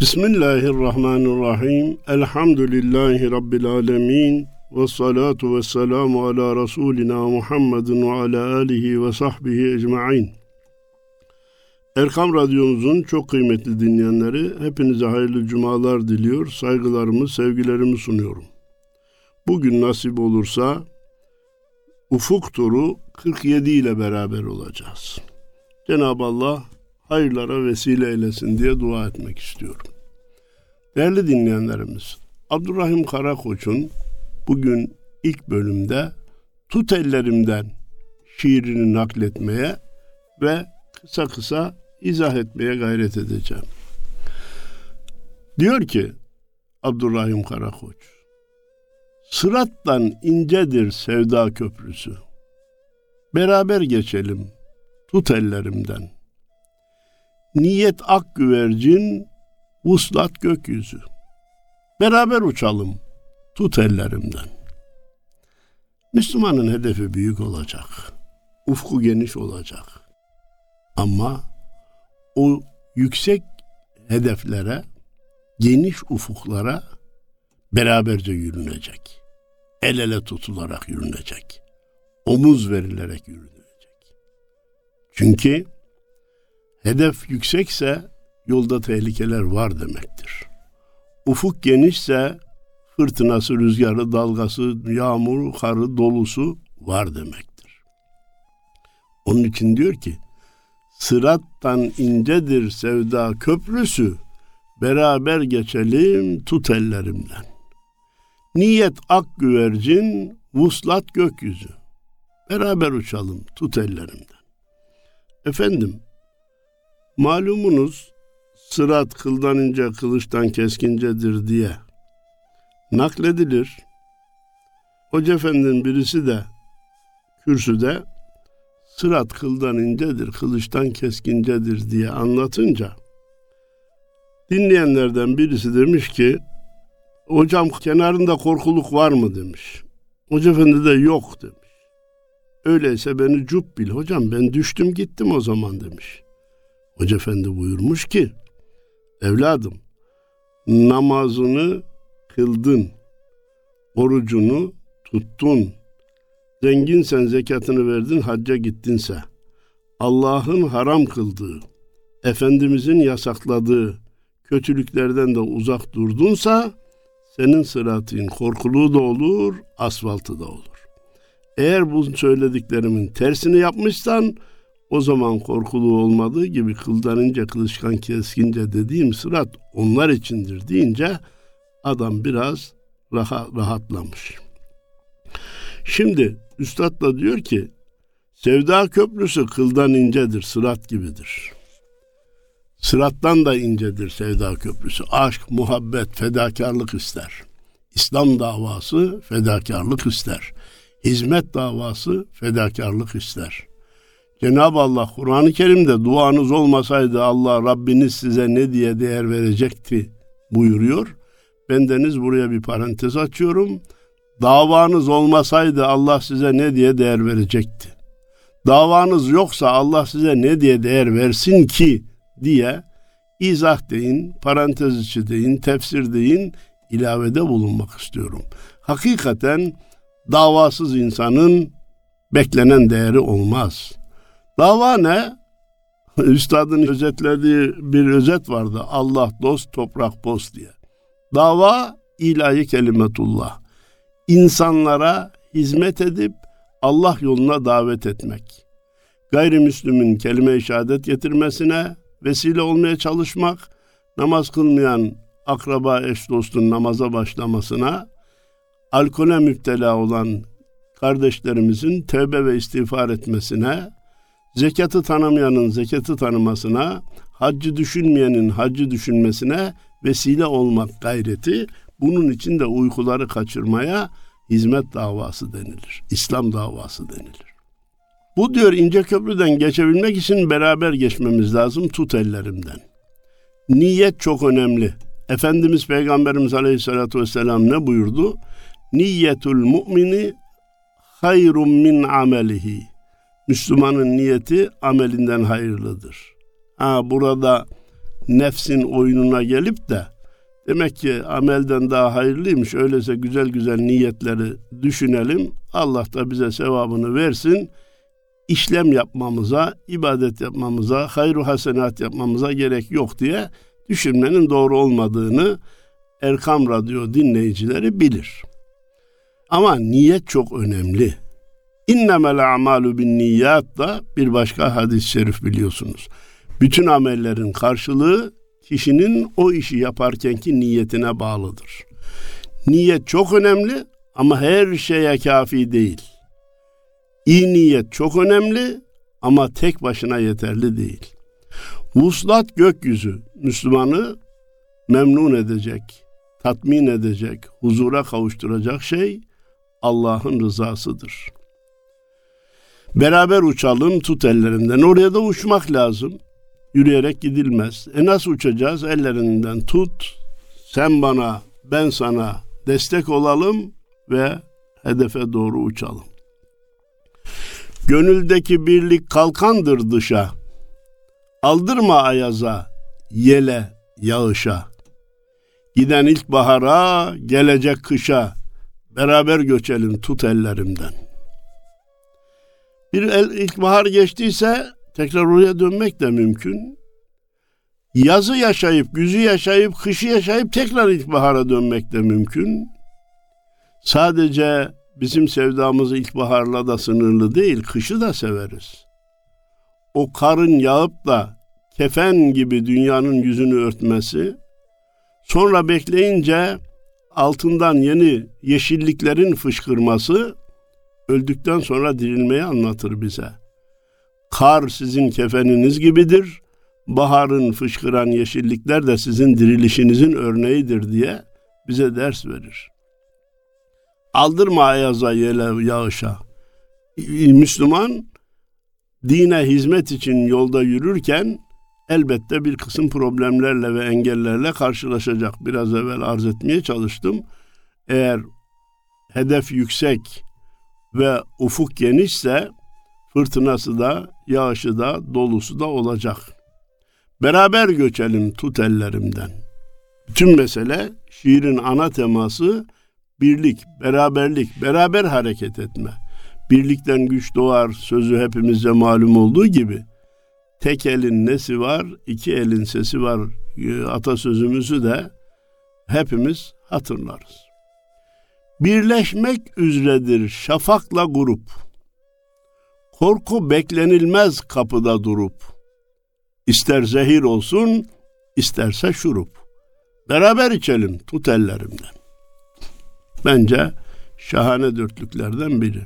Bismillahirrahmanirrahim. Elhamdülillahi Rabbil alemin. Ve salatu ve selamu ala Resulina Muhammedin ve ala alihi ve sahbihi ecma'in. Erkam Radyomuzun çok kıymetli dinleyenleri hepinize hayırlı cumalar diliyor. Saygılarımı, sevgilerimi sunuyorum. Bugün nasip olursa Ufuk turu 47 ile beraber olacağız. Cenab-ı Allah hayırlara vesile eylesin diye dua etmek istiyorum. Değerli dinleyenlerimiz, Abdurrahim Karakoç'un bugün ilk bölümde Tut Ellerimden şiirini nakletmeye ve kısa kısa izah etmeye gayret edeceğim. Diyor ki Abdurrahim Karakoç, Sırattan incedir sevda köprüsü. Beraber geçelim, tut ellerimden. Niyet ak güvercin, vuslat gökyüzü. Beraber uçalım, tut ellerimden. Müslümanın hedefi büyük olacak. Ufku geniş olacak. Ama o yüksek hedeflere, geniş ufuklara beraberce yürünecek. El ele tutularak yürünecek. Omuz verilerek yürünecek. Çünkü hedef yüksekse yolda tehlikeler var demektir. Ufuk genişse fırtınası, rüzgarı, dalgası, yağmuru, karı, dolusu var demektir. Onun için diyor ki, sırattan incedir sevda köprüsü, beraber geçelim tut ellerimden. Niyet ak güvercin, vuslat gökyüzü. Beraber uçalım, tut ellerimden. Efendim, malumunuz sırat kıldan ince, kılıçtan keskincedir diye nakledilir. Hoca efendinin birisi de kürsüde sırat kıldan incedir, kılıçtan keskincedir diye anlatınca dinleyenlerden birisi demiş ki Hocam kenarında korkuluk var mı demiş. Hoca efendi de yok demiş. Öyleyse beni cup bil. Hocam ben düştüm gittim o zaman demiş. Hoca efendi buyurmuş ki evladım namazını kıldın, orucunu tuttun, zenginsen zekatını verdin, hacca gittinse, Allah'ın haram kıldığı, Efendimizin yasakladığı kötülüklerden de uzak durdunsa, senin sıratın korkuluğu da olur, asfaltı da olur. Eğer bu söylediklerimin tersini yapmışsan o zaman korkuluğu olmadığı gibi kıldan ince kılıçkan keskince dediğim sırat onlar içindir deyince adam biraz rahat, rahatlamış. Şimdi Üstad da diyor ki sevda köprüsü kıldan incedir, sırat gibidir. Sırattan da incedir sevda köprüsü. Aşk, muhabbet, fedakarlık ister. İslam davası fedakarlık ister. Hizmet davası fedakarlık ister. Cenab-ı Allah Kur'an-ı Kerim'de duanız olmasaydı Allah Rabbiniz size ne diye değer verecekti buyuruyor. Bendeniz buraya bir parantez açıyorum. Davanız olmasaydı Allah size ne diye değer verecekti. Davanız yoksa Allah size ne diye değer versin ki diye izah deyin, parantez içi deyin, tefsir deyin, ilavede bulunmak istiyorum. Hakikaten davasız insanın beklenen değeri olmaz. Dava ne? Üstadın özetlediği bir özet vardı. Allah dost, toprak boz diye. Dava ilahi kelimetullah. İnsanlara hizmet edip Allah yoluna davet etmek. Gayrimüslimin kelime-i şehadet getirmesine, vesile olmaya çalışmak, namaz kılmayan akraba eş dostun namaza başlamasına, alkole müptela olan kardeşlerimizin tövbe ve istiğfar etmesine, zekatı tanımayanın zekatı tanımasına, haccı düşünmeyenin haccı düşünmesine vesile olmak gayreti, bunun için de uykuları kaçırmaya hizmet davası denilir. İslam davası denilir. Bu diyor ince köprüden geçebilmek için beraber geçmemiz lazım tut ellerimden. Niyet çok önemli. Efendimiz Peygamberimiz Aleyhisselatü Vesselam ne buyurdu? Niyetul mu'mini hayrun min amelihi. Müslümanın niyeti amelinden hayırlıdır. Ha burada nefsin oyununa gelip de demek ki amelden daha hayırlıymış. Öyleyse güzel güzel niyetleri düşünelim. Allah da bize sevabını versin. İşlem yapmamıza, ibadet yapmamıza, hayru hasenat yapmamıza gerek yok diye düşünmenin doğru olmadığını Erkam Radyo dinleyicileri bilir. Ama niyet çok önemli. İnnemel a'malu bin niyat da bir başka hadis-i şerif biliyorsunuz. Bütün amellerin karşılığı kişinin o işi yaparkenki niyetine bağlıdır. Niyet çok önemli ama her şeye kafi değil. İyi niyet çok önemli ama tek başına yeterli değil. Vuslat gökyüzü Müslümanı memnun edecek, tatmin edecek, huzura kavuşturacak şey Allah'ın rızasıdır. Beraber uçalım tut ellerinden. Oraya da uçmak lazım. Yürüyerek gidilmez. E nasıl uçacağız? Ellerinden tut. Sen bana, ben sana destek olalım ve hedefe doğru uçalım. Gönüldeki birlik kalkandır dışa. Aldırma ayaza, yele, yağışa. Giden ilk bahara, gelecek kışa. Beraber göçelim tut ellerimden. Bir el, ilkbahar geçtiyse tekrar oraya dönmek de mümkün. Yazı yaşayıp, güzü yaşayıp, kışı yaşayıp tekrar ilkbahara dönmek de mümkün. Sadece bizim sevdamız ilkbaharla da sınırlı değil, kışı da severiz. O karın yağıp da kefen gibi dünyanın yüzünü örtmesi, sonra bekleyince altından yeni yeşilliklerin fışkırması öldükten sonra dirilmeyi anlatır bize. Kar sizin kefeniniz gibidir, baharın fışkıran yeşillikler de sizin dirilişinizin örneğidir diye bize ders verir. Aldırma ayaza yele yağışa. Müslüman dine hizmet için yolda yürürken elbette bir kısım problemlerle ve engellerle karşılaşacak. Biraz evvel arz etmeye çalıştım. Eğer hedef yüksek ve ufuk genişse fırtınası da, yağışı da, dolusu da olacak. Beraber göçelim tut ellerimden. Bütün mesele şiirin ana teması birlik, beraberlik, beraber hareket etme. Birlikten güç doğar sözü hepimize malum olduğu gibi tek elin nesi var, iki elin sesi var atasözümüzü de hepimiz hatırlarız. Birleşmek üzeredir şafakla grup. Korku beklenilmez kapıda durup. İster zehir olsun, isterse şurup. Beraber içelim tut ellerimden. Bence şahane dörtlüklerden biri.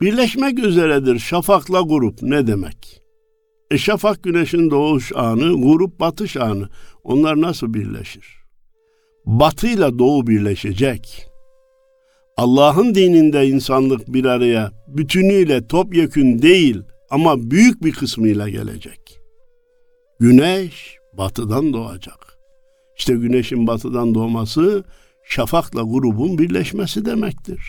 Birleşmek üzeredir şafakla grup ne demek? E şafak güneşin doğuş anı, grup batış anı. Onlar nasıl birleşir? Batıyla doğu birleşecek. Allah'ın dininde insanlık bir araya bütünüyle topyekün değil ama büyük bir kısmıyla gelecek. Güneş batıdan doğacak. İşte güneşin batıdan doğması şafakla grubun birleşmesi demektir.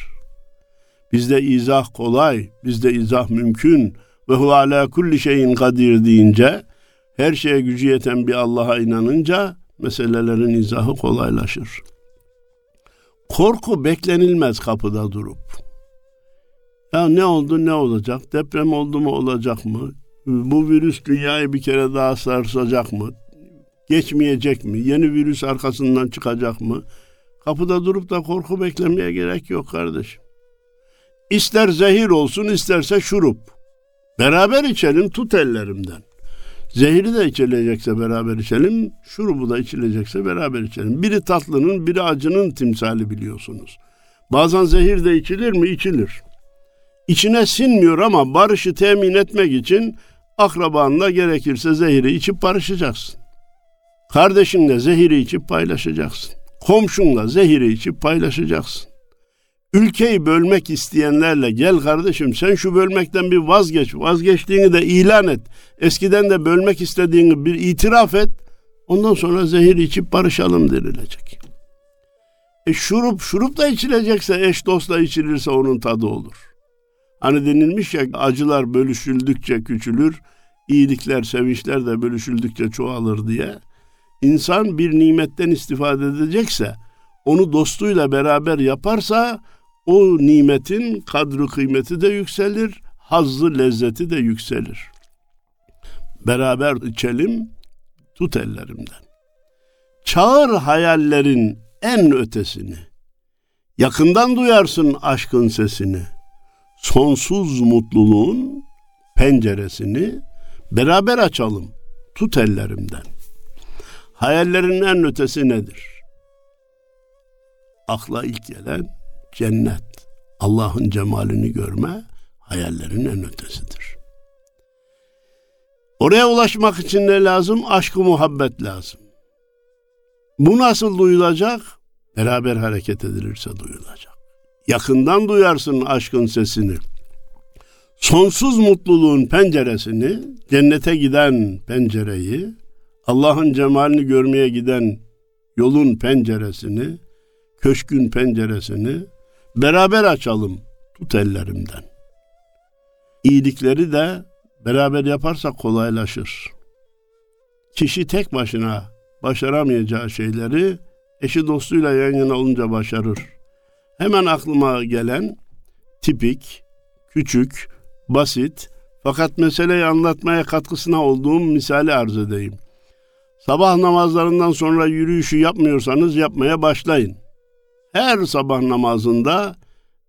Bizde izah kolay, bizde izah mümkün ve hu ala kulli şeyin kadir deyince her şeye gücü yeten bir Allah'a inanınca meselelerin izahı kolaylaşır. Korku beklenilmez kapıda durup. Ya ne oldu ne olacak? Deprem oldu mu olacak mı? Bu virüs dünyayı bir kere daha sarsacak mı? Geçmeyecek mi? Yeni virüs arkasından çıkacak mı? Kapıda durup da korku beklemeye gerek yok kardeşim. İster zehir olsun isterse şurup. Beraber içelim tut ellerimden. Zehri de içilecekse beraber içelim, şurubu da içilecekse beraber içelim. Biri tatlının, biri acının timsali biliyorsunuz. Bazen zehir de içilir mi? İçilir. İçine sinmiyor ama barışı temin etmek için akrabanla gerekirse zehri içip barışacaksın. Kardeşinle zehri içip paylaşacaksın. Komşunla zehri içip paylaşacaksın. Ülkeyi bölmek isteyenlerle gel kardeşim sen şu bölmekten bir vazgeç. Vazgeçtiğini de ilan et. Eskiden de bölmek istediğini bir itiraf et. Ondan sonra zehir içip barışalım denilecek. E şurup, şurup da içilecekse eş dostla içilirse onun tadı olur. Hani denilmiş ya acılar bölüşüldükçe küçülür, iyilikler, sevinçler de bölüşüldükçe çoğalır diye. İnsan bir nimetten istifade edecekse, onu dostuyla beraber yaparsa o nimetin kadri kıymeti de yükselir, hazzı lezzeti de yükselir. Beraber içelim, tut ellerimden. Çağır hayallerin en ötesini. Yakından duyarsın aşkın sesini. Sonsuz mutluluğun penceresini beraber açalım. Tut ellerimden. Hayallerin en ötesi nedir? Akla ilk gelen cennet. Allah'ın cemalini görme hayallerin en ötesidir. Oraya ulaşmak için ne lazım? Aşkı muhabbet lazım. Bu nasıl duyulacak? Beraber hareket edilirse duyulacak. Yakından duyarsın aşkın sesini. Sonsuz mutluluğun penceresini, cennete giden pencereyi, Allah'ın cemalini görmeye giden yolun penceresini, köşkün penceresini beraber açalım tut ellerimden. İyilikleri de beraber yaparsak kolaylaşır. Kişi tek başına başaramayacağı şeyleri eşi dostuyla yan yana olunca başarır. Hemen aklıma gelen tipik, küçük, basit fakat meseleyi anlatmaya katkısına olduğum misali arz edeyim. Sabah namazlarından sonra yürüyüşü yapmıyorsanız yapmaya başlayın. Her sabah namazında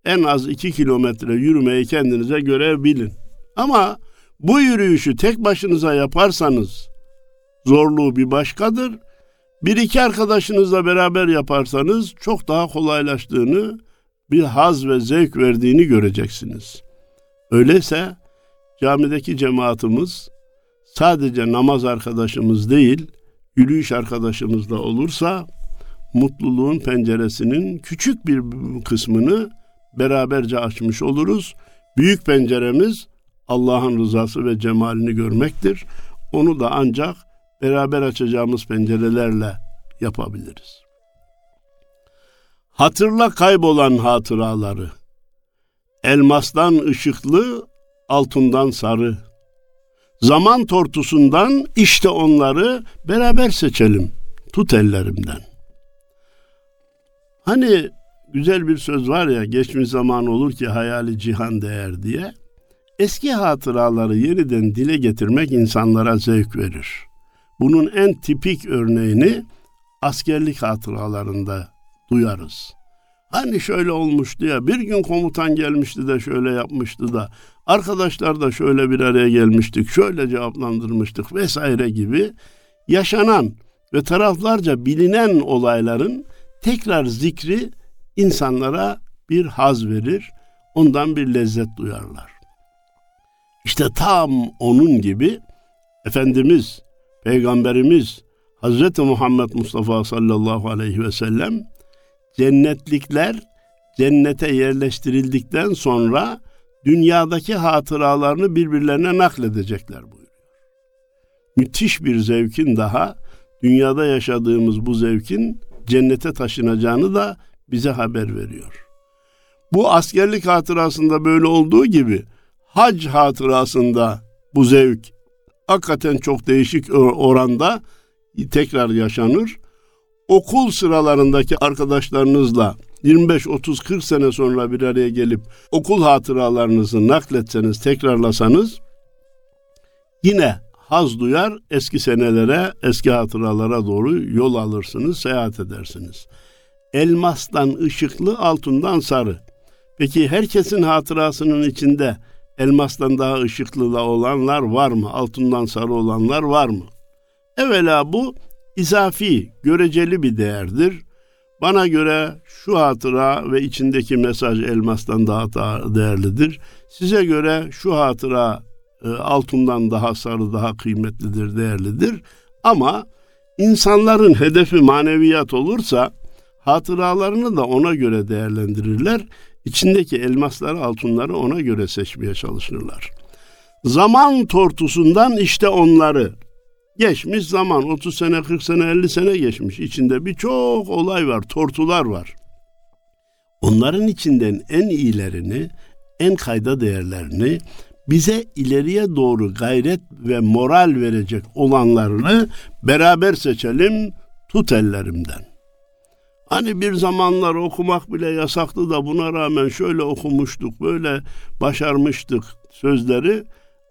en az iki kilometre yürümeyi kendinize görev bilin. Ama bu yürüyüşü tek başınıza yaparsanız zorluğu bir başkadır. Bir iki arkadaşınızla beraber yaparsanız çok daha kolaylaştığını, bir haz ve zevk verdiğini göreceksiniz. Öyleyse camideki cemaatimiz sadece namaz arkadaşımız değil, yürüyüş arkadaşımız da olursa mutluluğun penceresinin küçük bir kısmını beraberce açmış oluruz. Büyük penceremiz Allah'ın rızası ve cemalini görmektir. Onu da ancak beraber açacağımız pencerelerle yapabiliriz. Hatırla kaybolan hatıraları. Elmastan ışıklı, altından sarı. Zaman tortusundan işte onları beraber seçelim. Tut ellerimden. Hani güzel bir söz var ya geçmiş zaman olur ki hayali cihan değer diye. Eski hatıraları yeniden dile getirmek insanlara zevk verir. Bunun en tipik örneğini askerlik hatıralarında duyarız. Hani şöyle olmuştu ya bir gün komutan gelmişti de şöyle yapmıştı da arkadaşlar da şöyle bir araya gelmiştik şöyle cevaplandırmıştık vesaire gibi yaşanan ve taraflarca bilinen olayların tekrar zikri insanlara bir haz verir, ondan bir lezzet duyarlar. İşte tam onun gibi Efendimiz, Peygamberimiz Hz. Muhammed Mustafa sallallahu aleyhi ve sellem cennetlikler cennete yerleştirildikten sonra dünyadaki hatıralarını birbirlerine nakledecekler buyuruyor. Müthiş bir zevkin daha dünyada yaşadığımız bu zevkin cennete taşınacağını da bize haber veriyor. Bu askerlik hatırasında böyle olduğu gibi hac hatırasında bu zevk hakikaten çok değişik oranda tekrar yaşanır. Okul sıralarındaki arkadaşlarınızla 25 30 40 sene sonra bir araya gelip okul hatıralarınızı nakletseniz, tekrarlasanız yine haz duyar, eski senelere, eski hatıralara doğru yol alırsınız, seyahat edersiniz. Elmastan ışıklı, altından sarı. Peki herkesin hatırasının içinde elmastan daha ışıklı olanlar var mı? Altından sarı olanlar var mı? Evvela bu izafi, göreceli bir değerdir. Bana göre şu hatıra ve içindeki mesaj elmastan daha değerlidir. Size göre şu hatıra altından daha sarı, daha kıymetlidir, değerlidir. Ama insanların hedefi maneviyat olursa hatıralarını da ona göre değerlendirirler. İçindeki elmasları, altınları ona göre seçmeye çalışırlar. Zaman tortusundan işte onları geçmiş zaman 30 sene, 40 sene, 50 sene geçmiş. İçinde birçok olay var, tortular var. Onların içinden en iyilerini, en kayda değerlerini bize ileriye doğru gayret ve moral verecek olanlarını beraber seçelim, tut ellerimden. Hani bir zamanlar okumak bile yasaktı da buna rağmen şöyle okumuştuk, böyle başarmıştık sözleri.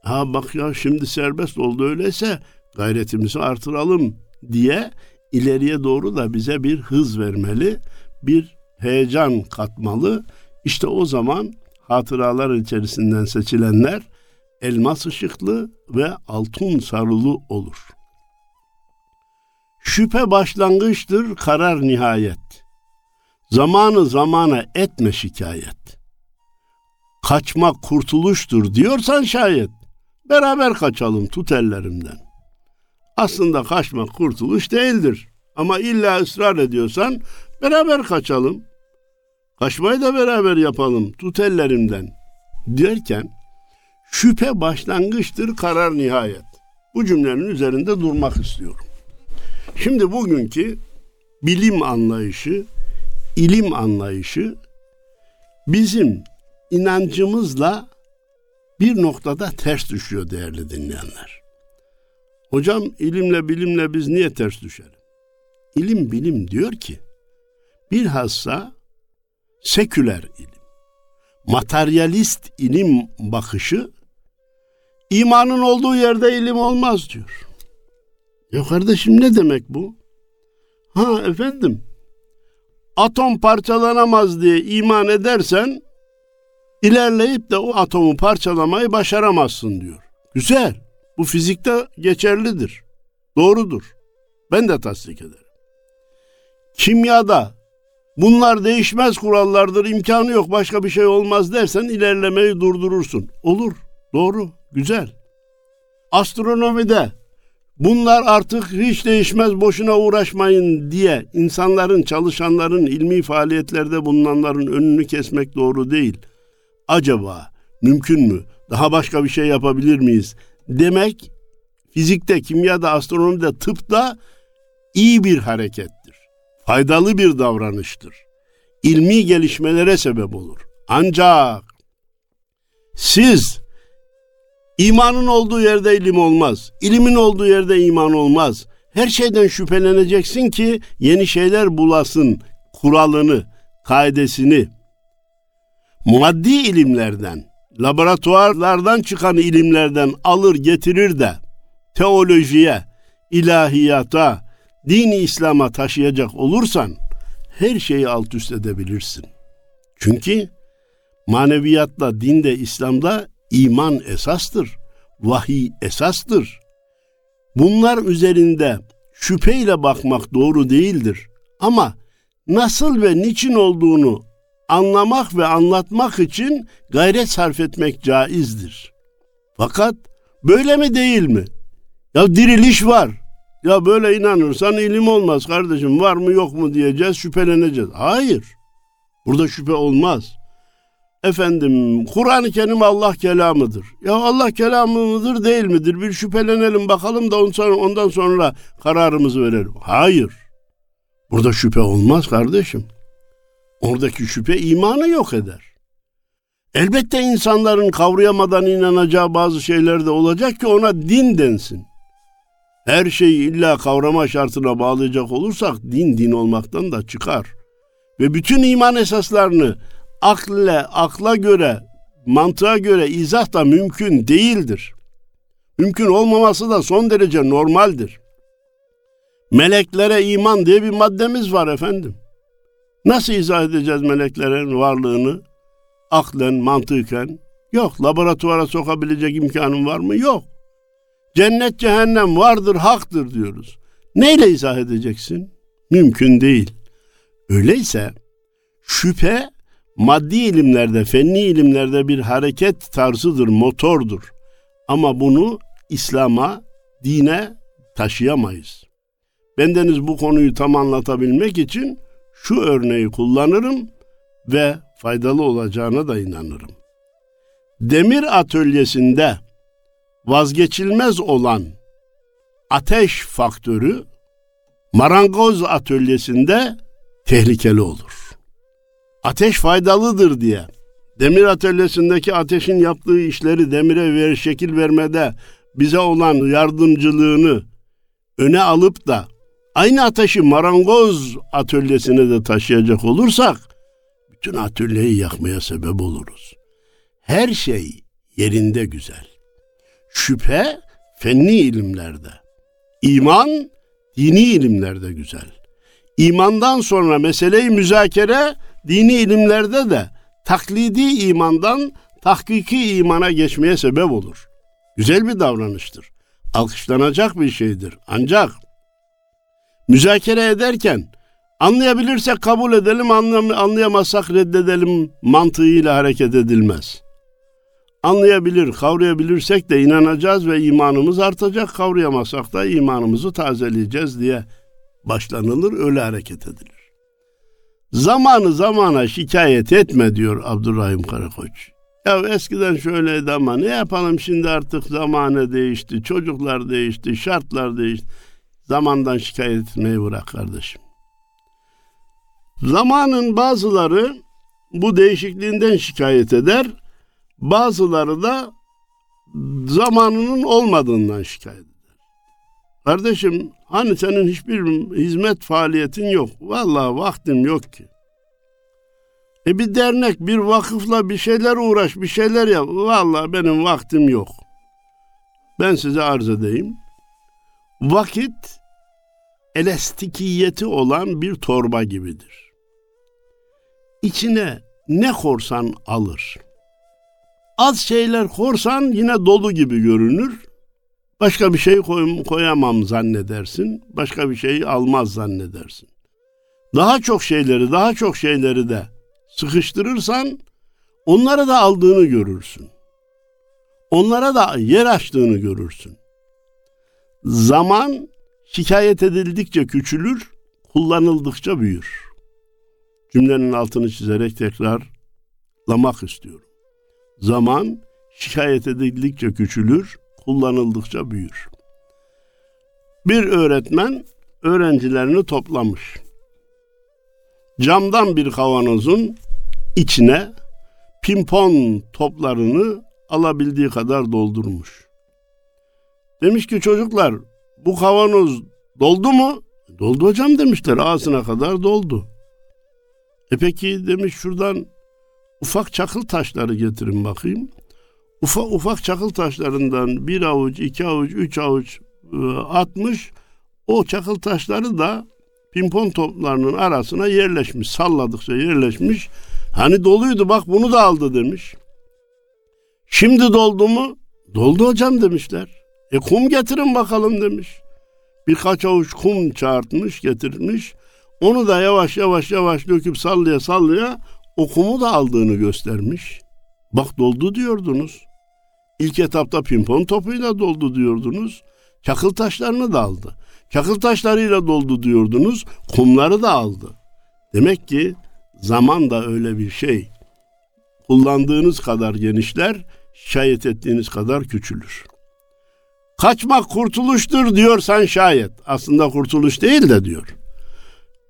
Ha bak ya şimdi serbest oldu öyleyse gayretimizi artıralım diye ileriye doğru da bize bir hız vermeli, bir heyecan katmalı. İşte o zaman hatıralar içerisinden seçilenler elmas ışıklı ve altın sarılı olur. Şüphe başlangıçtır, karar nihayet. Zamanı zamana etme şikayet. Kaçmak kurtuluştur diyorsan şayet, beraber kaçalım tut ellerimden. Aslında kaçmak kurtuluş değildir. Ama illa ısrar ediyorsan beraber kaçalım. Kaçmayı da beraber yapalım. Tut ellerimden. Derken şüphe başlangıçtır karar nihayet. Bu cümlenin üzerinde durmak istiyorum. Şimdi bugünkü bilim anlayışı, ilim anlayışı bizim inancımızla bir noktada ters düşüyor değerli dinleyenler. Hocam ilimle bilimle biz niye ters düşelim? İlim bilim diyor ki bilhassa seküler ilim, materyalist ilim bakışı imanın olduğu yerde ilim olmaz diyor. Ya kardeşim ne demek bu? Ha efendim atom parçalanamaz diye iman edersen ilerleyip de o atomu parçalamayı başaramazsın diyor. Güzel. Bu fizikte geçerlidir. Doğrudur. Ben de tasdik ederim. Kimyada bunlar değişmez kurallardır, imkanı yok, başka bir şey olmaz dersen ilerlemeyi durdurursun. Olur. Doğru. Güzel. Astronomide bunlar artık hiç değişmez boşuna uğraşmayın diye insanların, çalışanların, ilmi faaliyetlerde bulunanların önünü kesmek doğru değil. Acaba mümkün mü? Daha başka bir şey yapabilir miyiz? Demek fizikte, kimyada, astronomide, tıpta iyi bir harekettir. Faydalı bir davranıştır. İlmi gelişmelere sebep olur. Ancak siz İmanın olduğu yerde ilim olmaz. İlimin olduğu yerde iman olmaz. Her şeyden şüpheleneceksin ki yeni şeyler bulasın kuralını, kaidesini. Maddi ilimlerden, laboratuvarlardan çıkan ilimlerden alır getirir de teolojiye, ilahiyata, dini İslam'a taşıyacak olursan her şeyi alt üst edebilirsin. Çünkü maneviyatla, dinde, İslam'da iman esastır. Vahiy esastır. Bunlar üzerinde şüpheyle bakmak doğru değildir. Ama nasıl ve niçin olduğunu anlamak ve anlatmak için gayret sarf etmek caizdir. Fakat böyle mi değil mi? Ya diriliş var. Ya böyle inanırsan ilim olmaz kardeşim var mı yok mu diyeceğiz şüpheleneceğiz. Hayır. Burada şüphe olmaz. Efendim Kur'an-ı Kerim Allah kelamıdır. Ya Allah kelamı mıdır değil midir? Bir şüphelenelim bakalım da ondan sonra, kararımızı verelim. Hayır. Burada şüphe olmaz kardeşim. Oradaki şüphe imanı yok eder. Elbette insanların kavrayamadan inanacağı bazı şeyler de olacak ki ona din densin. Her şeyi illa kavrama şartına bağlayacak olursak din din olmaktan da çıkar. Ve bütün iman esaslarını akle, akla göre, mantığa göre izah da mümkün değildir. Mümkün olmaması da son derece normaldir. Meleklere iman diye bir maddemiz var efendim. Nasıl izah edeceğiz meleklerin varlığını? Aklen, mantıken? Yok. Laboratuvara sokabilecek imkanın var mı? Yok. Cennet, cehennem vardır, haktır diyoruz. Neyle izah edeceksin? Mümkün değil. Öyleyse şüphe maddi ilimlerde, fenni ilimlerde bir hareket tarzıdır, motordur. Ama bunu İslam'a, dine taşıyamayız. Bendeniz bu konuyu tam anlatabilmek için şu örneği kullanırım ve faydalı olacağına da inanırım. Demir atölyesinde vazgeçilmez olan ateş faktörü marangoz atölyesinde tehlikeli olur ateş faydalıdır diye demir atölyesindeki ateşin yaptığı işleri demire ver, şekil vermede bize olan yardımcılığını öne alıp da aynı ateşi marangoz atölyesine de taşıyacak olursak bütün atölyeyi yakmaya sebep oluruz. Her şey yerinde güzel. Şüphe fenni ilimlerde. İman dini ilimlerde güzel. İmandan sonra meseleyi müzakere dini ilimlerde de taklidi imandan tahkiki imana geçmeye sebep olur. Güzel bir davranıştır. Alkışlanacak bir şeydir. Ancak müzakere ederken anlayabilirsek kabul edelim, anlayamazsak reddedelim mantığıyla hareket edilmez. Anlayabilir, kavrayabilirsek de inanacağız ve imanımız artacak. Kavrayamazsak da imanımızı tazeleyeceğiz diye başlanılır, öyle hareket edilir. Zamanı zamana şikayet etme diyor Abdurrahim Karakoç. Ya eskiden şöyleydi ama ne yapalım şimdi artık zamanı değişti, çocuklar değişti, şartlar değişti. Zamandan şikayet etmeyi bırak kardeşim. Zamanın bazıları bu değişikliğinden şikayet eder, bazıları da zamanının olmadığından şikayet eder. Kardeşim hani senin hiçbir hizmet faaliyetin yok. Vallahi vaktim yok ki. E bir dernek, bir vakıfla bir şeyler uğraş, bir şeyler yap. Vallahi benim vaktim yok. Ben size arz edeyim. Vakit elastikiyeti olan bir torba gibidir. İçine ne korsan alır. Az şeyler korsan yine dolu gibi görünür. Başka bir şey koy, koyamam zannedersin. Başka bir şeyi almaz zannedersin. Daha çok şeyleri, daha çok şeyleri de sıkıştırırsan onlara da aldığını görürsün. Onlara da yer açtığını görürsün. Zaman şikayet edildikçe küçülür, kullanıldıkça büyür. Cümlenin altını çizerek tekrarlamak istiyorum. Zaman şikayet edildikçe küçülür, kullanıldıkça büyür. Bir öğretmen öğrencilerini toplamış. Camdan bir kavanozun içine pimpon toplarını alabildiği kadar doldurmuş. Demiş ki çocuklar bu kavanoz doldu mu? Doldu hocam demişler ağzına kadar doldu. E peki demiş şuradan ufak çakıl taşları getirin bakayım. Ufak ufak çakıl taşlarından bir avuç, iki avuç, üç avuç e, atmış. O çakıl taşları da pimpon toplarının arasına yerleşmiş. Salladıkça yerleşmiş. Hani doluydu bak bunu da aldı demiş. Şimdi doldu mu? Doldu hocam demişler. E kum getirin bakalım demiş. Birkaç avuç kum çağırtmış getirmiş. Onu da yavaş yavaş yavaş döküp sallaya sallaya o kumu da aldığını göstermiş. Bak doldu diyordunuz. İlk etapta pimpon topuyla doldu diyordunuz. Çakıl taşlarını da aldı. Çakıl taşlarıyla doldu diyordunuz. Kumları da aldı. Demek ki zaman da öyle bir şey. Kullandığınız kadar genişler, şayet ettiğiniz kadar küçülür. Kaçmak kurtuluştur diyorsan şayet. Aslında kurtuluş değil de diyor.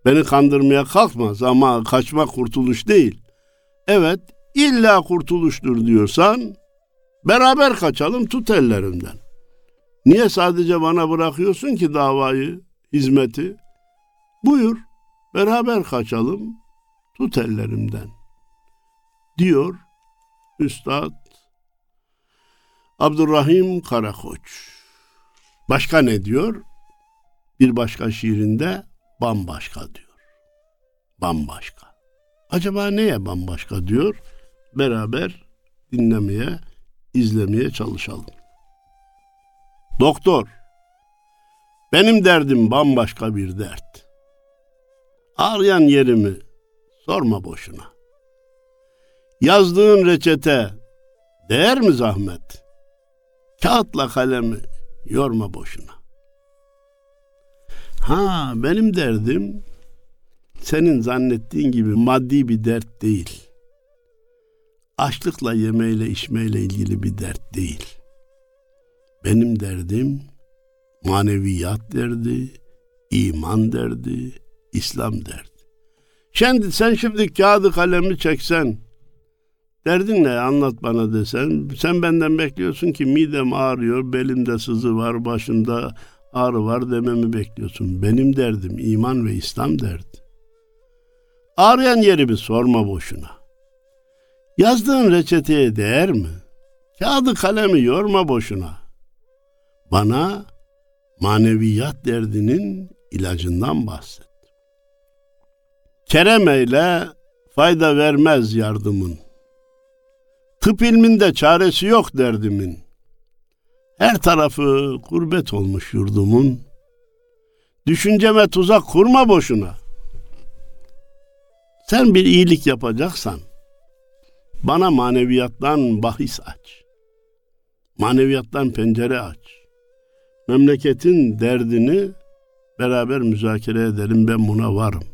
Beni kandırmaya kalkma. Ama kaçmak kurtuluş değil. Evet, illa kurtuluştur diyorsan beraber kaçalım tut ellerimden. Niye sadece bana bırakıyorsun ki davayı, hizmeti? Buyur, beraber kaçalım, tut ellerimden. Diyor Üstad Abdurrahim Karakoç. Başka ne diyor? Bir başka şiirinde bambaşka diyor. Bambaşka. Acaba neye bambaşka diyor? Beraber dinlemeye, izlemeye çalışalım. Doktor, benim derdim bambaşka bir dert. Ağrıyan yerimi sorma boşuna. Yazdığın reçete değer mi zahmet? Kağıtla kalemi yorma boşuna. Ha benim derdim senin zannettiğin gibi maddi bir dert değil. Açlıkla yemeyle içmeyle ilgili bir dert değil. Benim derdim maneviyat derdi, iman derdi, İslam derdi. Şimdi sen şimdi kağıdı kalemi çeksen, Derdin ne anlat bana desen. Sen benden bekliyorsun ki midem ağrıyor, belimde sızı var, başımda ağrı var dememi bekliyorsun. Benim derdim iman ve İslam derdi. Ağrıyan yerimi sorma boşuna. Yazdığın reçeteye değer mi? Kağıdı kalemi yorma boşuna. Bana maneviyat derdinin ilacından bahset. Kerem eyle fayda vermez yardımın. Tıp ilminde çaresi yok derdimin. Her tarafı kurbet olmuş yurdumun. Düşünceme tuzak kurma boşuna. Sen bir iyilik yapacaksan bana maneviyattan bahis aç. Maneviyattan pencere aç. Memleketin derdini beraber müzakere edelim ben buna varım.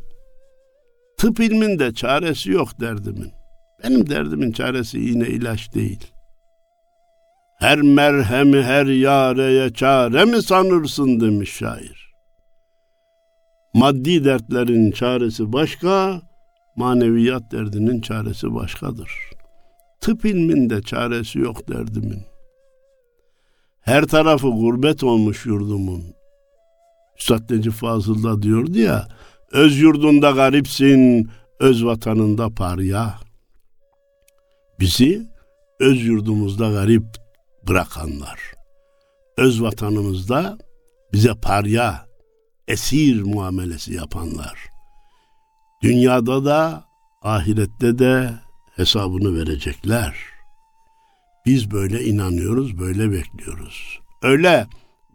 Tıp ilminde çaresi yok derdimin. Benim derdimin çaresi yine ilaç değil. Her merhemi her yareye çare mi sanırsın demiş şair. Maddi dertlerin çaresi başka, maneviyat derdinin çaresi başkadır. Tıp ilminde çaresi yok derdimin. Her tarafı gurbet olmuş yurdumun. Üstad Necip Fazıl da diyordu ya, öz yurdunda garipsin, öz vatanında parya. Bizi öz yurdumuzda garip bırakanlar, öz vatanımızda bize parya, esir muamelesi yapanlar, dünyada da ahirette de hesabını verecekler. Biz böyle inanıyoruz, böyle bekliyoruz. Öyle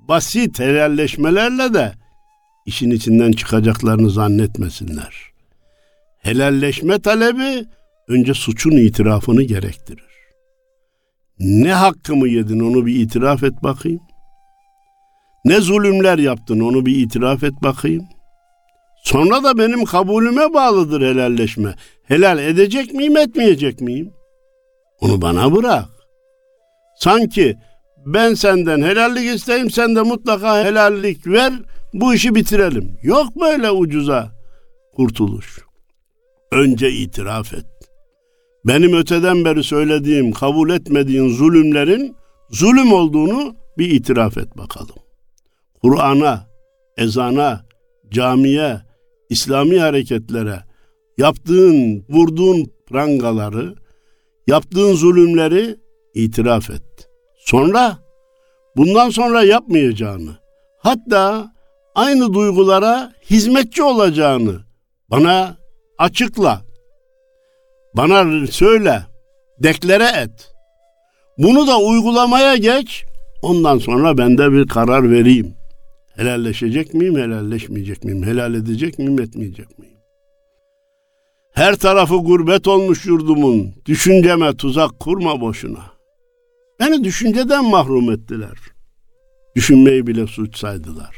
basit helalleşmelerle de işin içinden çıkacaklarını zannetmesinler. Helalleşme talebi önce suçun itirafını gerektirir. Ne hakkımı yedin onu bir itiraf et bakayım. Ne zulümler yaptın onu bir itiraf et bakayım. Sonra da benim kabulüme bağlıdır helalleşme. Helal edecek miyim etmeyecek miyim? Onu bana bırak. Sanki ben senden helallik isteyeyim sen de mutlaka helallik ver bu işi bitirelim. Yok böyle ucuza kurtuluş. Önce itiraf et. Benim öteden beri söylediğim, kabul etmediğin zulümlerin zulüm olduğunu bir itiraf et bakalım. Kur'an'a, ezana, camiye, İslami hareketlere yaptığın, vurduğun prangaları, yaptığın zulümleri itiraf et. Sonra bundan sonra yapmayacağını, hatta aynı duygulara hizmetçi olacağını bana açıkla. Bana söyle, deklare et. Bunu da uygulamaya geç. Ondan sonra ben de bir karar vereyim. Helalleşecek miyim, helalleşmeyecek miyim? Helal edecek miyim, etmeyecek miyim? Her tarafı gurbet olmuş yurdumun. Düşünceme tuzak kurma boşuna. Beni düşünceden mahrum ettiler. Düşünmeyi bile suç saydılar.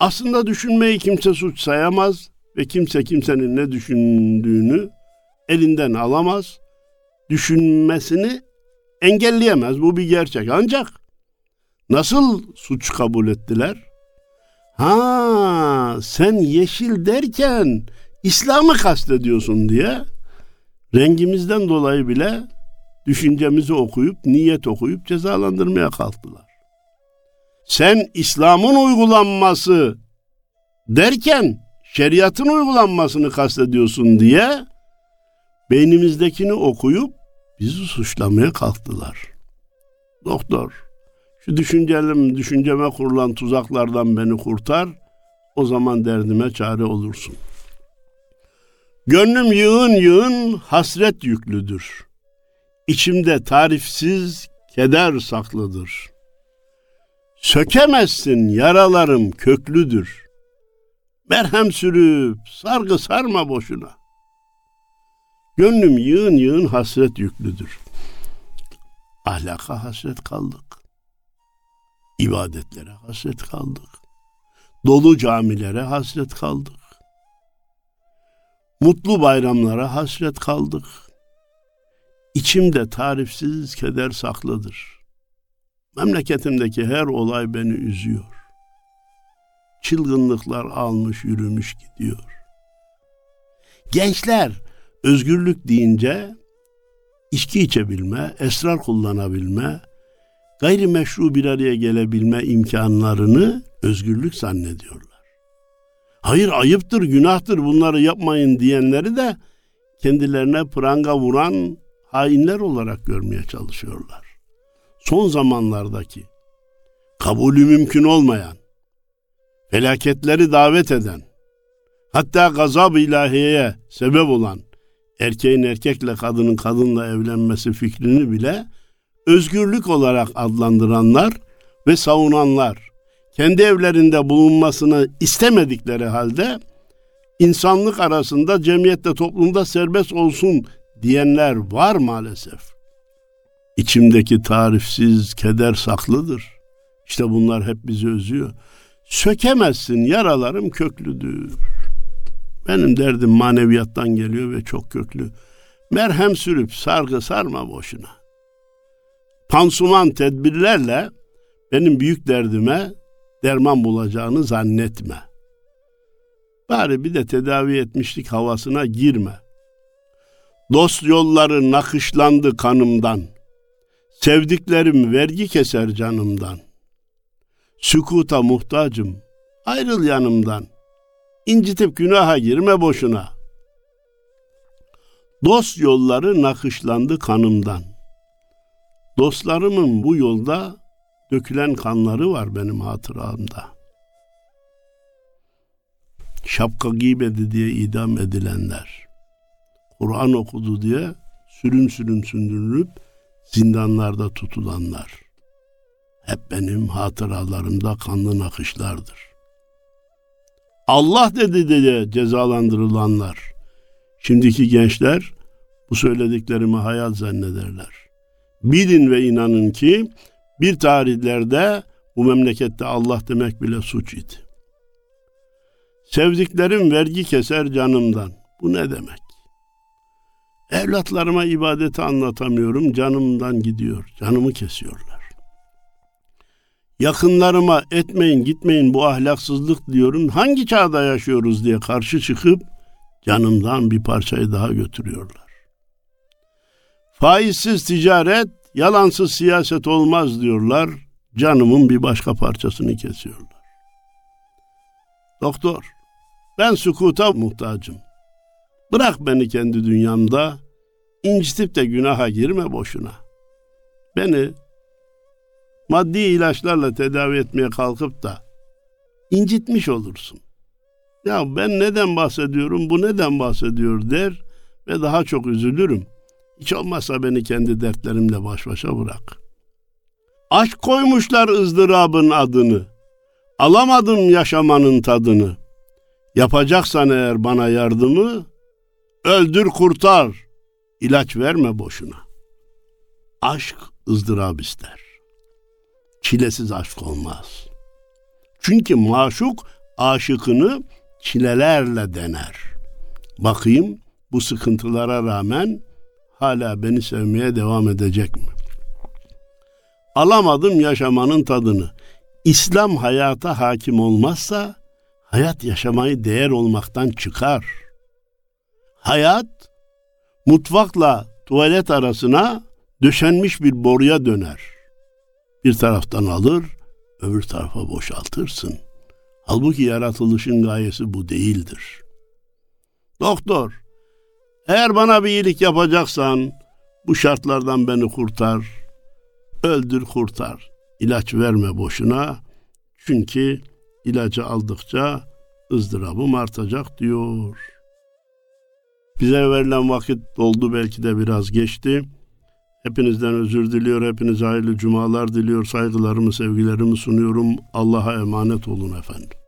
Aslında düşünmeyi kimse suç sayamaz ve kimse kimsenin ne düşündüğünü elinden alamaz. Düşünmesini engelleyemez. Bu bir gerçek. Ancak nasıl suç kabul ettiler? Ha, sen yeşil derken İslam'ı kastediyorsun diye rengimizden dolayı bile düşüncemizi okuyup, niyet okuyup cezalandırmaya kalktılar. Sen İslam'ın uygulanması derken şeriatın uygulanmasını kastediyorsun diye beynimizdekini okuyup bizi suçlamaya kalktılar. Doktor, şu düşüncelim, düşünceme kurulan tuzaklardan beni kurtar, o zaman derdime çare olursun. Gönlüm yığın yığın hasret yüklüdür. İçimde tarifsiz keder saklıdır. Sökemezsin yaralarım köklüdür. Merhem sürüp sargı sarma boşuna. Gönlüm yığın yığın hasret yüklüdür. Ahlaka hasret kaldık. İbadetlere hasret kaldık. Dolu camilere hasret kaldık. Mutlu bayramlara hasret kaldık. İçimde tarifsiz keder saklıdır. Memleketimdeki her olay beni üzüyor. Çılgınlıklar almış yürümüş gidiyor. Gençler özgürlük deyince içki içebilme, esrar kullanabilme, gayrimeşru bir araya gelebilme imkanlarını özgürlük zannediyorlar. Hayır ayıptır, günahtır bunları yapmayın diyenleri de kendilerine pranga vuran hainler olarak görmeye çalışıyorlar. Son zamanlardaki kabulü mümkün olmayan, felaketleri davet eden, hatta gazab ilahiyeye sebep olan erkeğin erkekle kadının kadınla evlenmesi fikrini bile özgürlük olarak adlandıranlar ve savunanlar kendi evlerinde bulunmasını istemedikleri halde insanlık arasında cemiyette toplumda serbest olsun diyenler var maalesef. İçimdeki tarifsiz keder saklıdır. İşte bunlar hep bizi özüyor. Sökemezsin yaralarım köklüdür. Benim derdim maneviyattan geliyor ve çok köklü. Merhem sürüp sargı sarma boşuna. Pansuman tedbirlerle benim büyük derdime derman bulacağını zannetme. Bari bir de tedavi etmişlik havasına girme. Dost yolları nakışlandı kanımdan. Sevdiklerim vergi keser canımdan. Sükuta muhtacım, ayrıl yanımdan. İncitip günaha girme boşuna. Dost yolları nakışlandı kanımdan. Dostlarımın bu yolda dökülen kanları var benim hatıramda. Şapka giymedi diye idam edilenler. Kur'an okudu diye sürüm sürüm sündürülüp zindanlarda tutulanlar. Hep benim hatıralarımda kanlı nakışlardır. Allah dedi diye cezalandırılanlar. Şimdiki gençler bu söylediklerimi hayal zannederler. Bilin ve inanın ki bir tarihlerde bu memlekette Allah demek bile suç idi. Sevdiklerim vergi keser canımdan. Bu ne demek? Evlatlarıma ibadeti anlatamıyorum, canımdan gidiyor, canımı kesiyorlar. Yakınlarıma etmeyin gitmeyin bu ahlaksızlık diyorum. Hangi çağda yaşıyoruz diye karşı çıkıp canımdan bir parçayı daha götürüyorlar. Faizsiz ticaret, yalansız siyaset olmaz diyorlar. Canımın bir başka parçasını kesiyorlar. Doktor, ben sükuta muhtacım. Bırak beni kendi dünyamda, incitip de günaha girme boşuna. Beni maddi ilaçlarla tedavi etmeye kalkıp da incitmiş olursun. Ya ben neden bahsediyorum, bu neden bahsediyor der ve daha çok üzülürüm. Hiç olmazsa beni kendi dertlerimle baş başa bırak. Aşk koymuşlar ızdırabın adını. Alamadım yaşamanın tadını. Yapacaksan eğer bana yardımı, öldür kurtar, ilaç verme boşuna. Aşk ızdırap ister. Çilesiz aşk olmaz. Çünkü maşuk aşıkını çilelerle dener. Bakayım bu sıkıntılara rağmen hala beni sevmeye devam edecek mi? Alamadım yaşamanın tadını. İslam hayata hakim olmazsa hayat yaşamayı değer olmaktan çıkar. Hayat mutfakla tuvalet arasına döşenmiş bir boruya döner. Bir taraftan alır, öbür tarafa boşaltırsın. Halbuki yaratılışın gayesi bu değildir. Doktor, eğer bana bir iyilik yapacaksan bu şartlardan beni kurtar. Öldür kurtar. İlaç verme boşuna. Çünkü ilacı aldıkça ızdırabım artacak diyor. Bize verilen vakit doldu belki de biraz geçti. Hepinizden özür diliyor. Hepinize hayırlı cumalar diliyor. Saygılarımı, sevgilerimi sunuyorum. Allah'a emanet olun efendim.